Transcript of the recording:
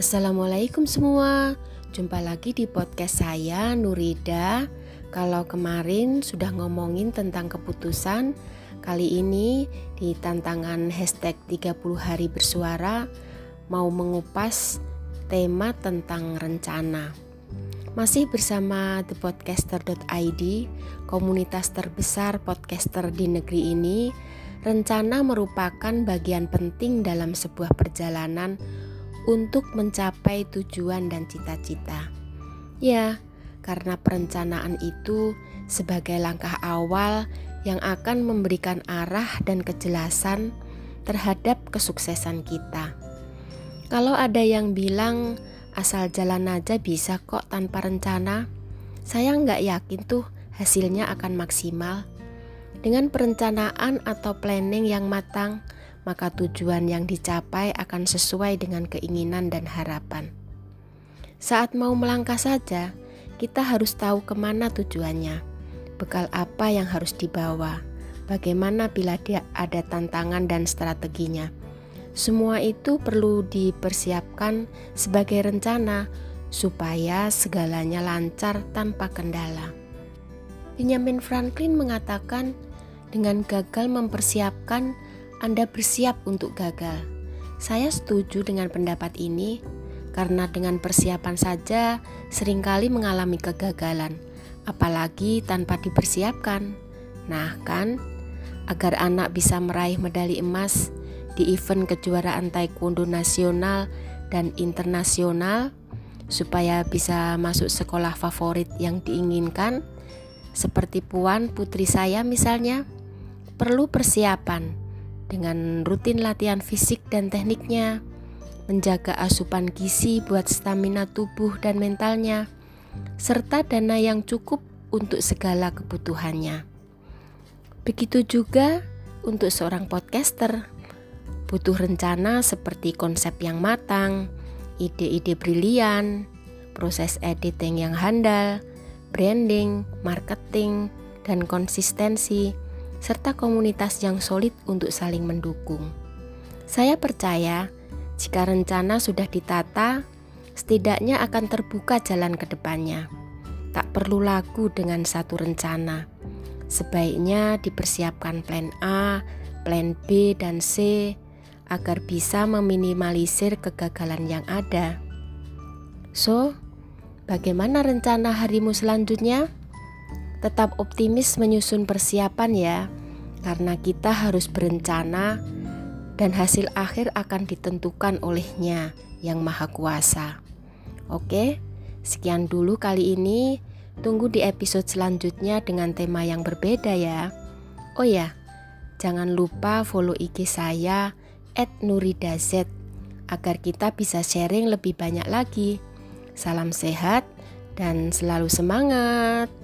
Assalamualaikum semua. Jumpa lagi di podcast saya Nurida. Kalau kemarin sudah ngomongin tentang keputusan Kali ini di tantangan hashtag 30 hari bersuara Mau mengupas tema tentang rencana. Masih bersama thepodcaster.id Komunitas terbesar podcaster di negeri ini. Rencana merupakan bagian penting dalam sebuah perjalanan untuk mencapai tujuan dan cita-cita. Ya, karena perencanaan itu sebagai langkah awal yang akan memberikan arah dan kejelasan terhadap kesuksesan kita. Kalau ada yang bilang asal jalan aja bisa kok tanpa rencana, saya nggak yakin tuh hasilnya akan maksimal. Dengan perencanaan atau planning yang matang, maka tujuan yang dicapai akan sesuai dengan keinginan dan harapan. Saat mau melangkah saja, kita harus tahu ke mana tujuannya, bekal apa yang harus dibawa, bagaimana bila dia ada tantangan dan strateginya. Semua itu perlu dipersiapkan sebagai rencana supaya segalanya lancar tanpa kendala. Benjamin Franklin mengatakan, dengan gagal mempersiapkan, Anda bersiap untuk gagal. Saya setuju dengan pendapat ini karena dengan persiapan saja sering kali mengalami kegagalan, apalagi tanpa dipersiapkan. Nah, kan, agar anak bisa meraih medali emas di event kejuaraan taekwondo nasional dan internasional supaya bisa masuk sekolah favorit yang diinginkan seperti puan putri saya misalnya perlu persiapan dengan rutin latihan fisik dan tekniknya, menjaga asupan gizi buat stamina tubuh dan mentalnya, serta dana yang cukup untuk segala kebutuhannya. Begitu juga untuk seorang podcaster, butuh rencana seperti konsep yang matang, ide-ide brilian, proses editing yang handal, branding, marketing, dan konsistensi serta komunitas yang solid untuk saling mendukung. Saya percaya, jika rencana sudah ditata, setidaknya akan terbuka jalan ke depannya. Tak perlu lagu dengan satu rencana. Sebaiknya dipersiapkan plan A, plan B, dan C agar bisa meminimalisir kegagalan yang ada. So, bagaimana rencana harimu selanjutnya? Tetap optimis menyusun persiapan ya, karena kita harus berencana dan hasil akhir akan ditentukan olehnya yang maha kuasa. Oke, sekian dulu kali ini. Tunggu di episode selanjutnya dengan tema yang berbeda ya. Oh ya, jangan lupa follow IG saya @nuridaz agar kita bisa sharing lebih banyak lagi. Salam sehat dan selalu semangat.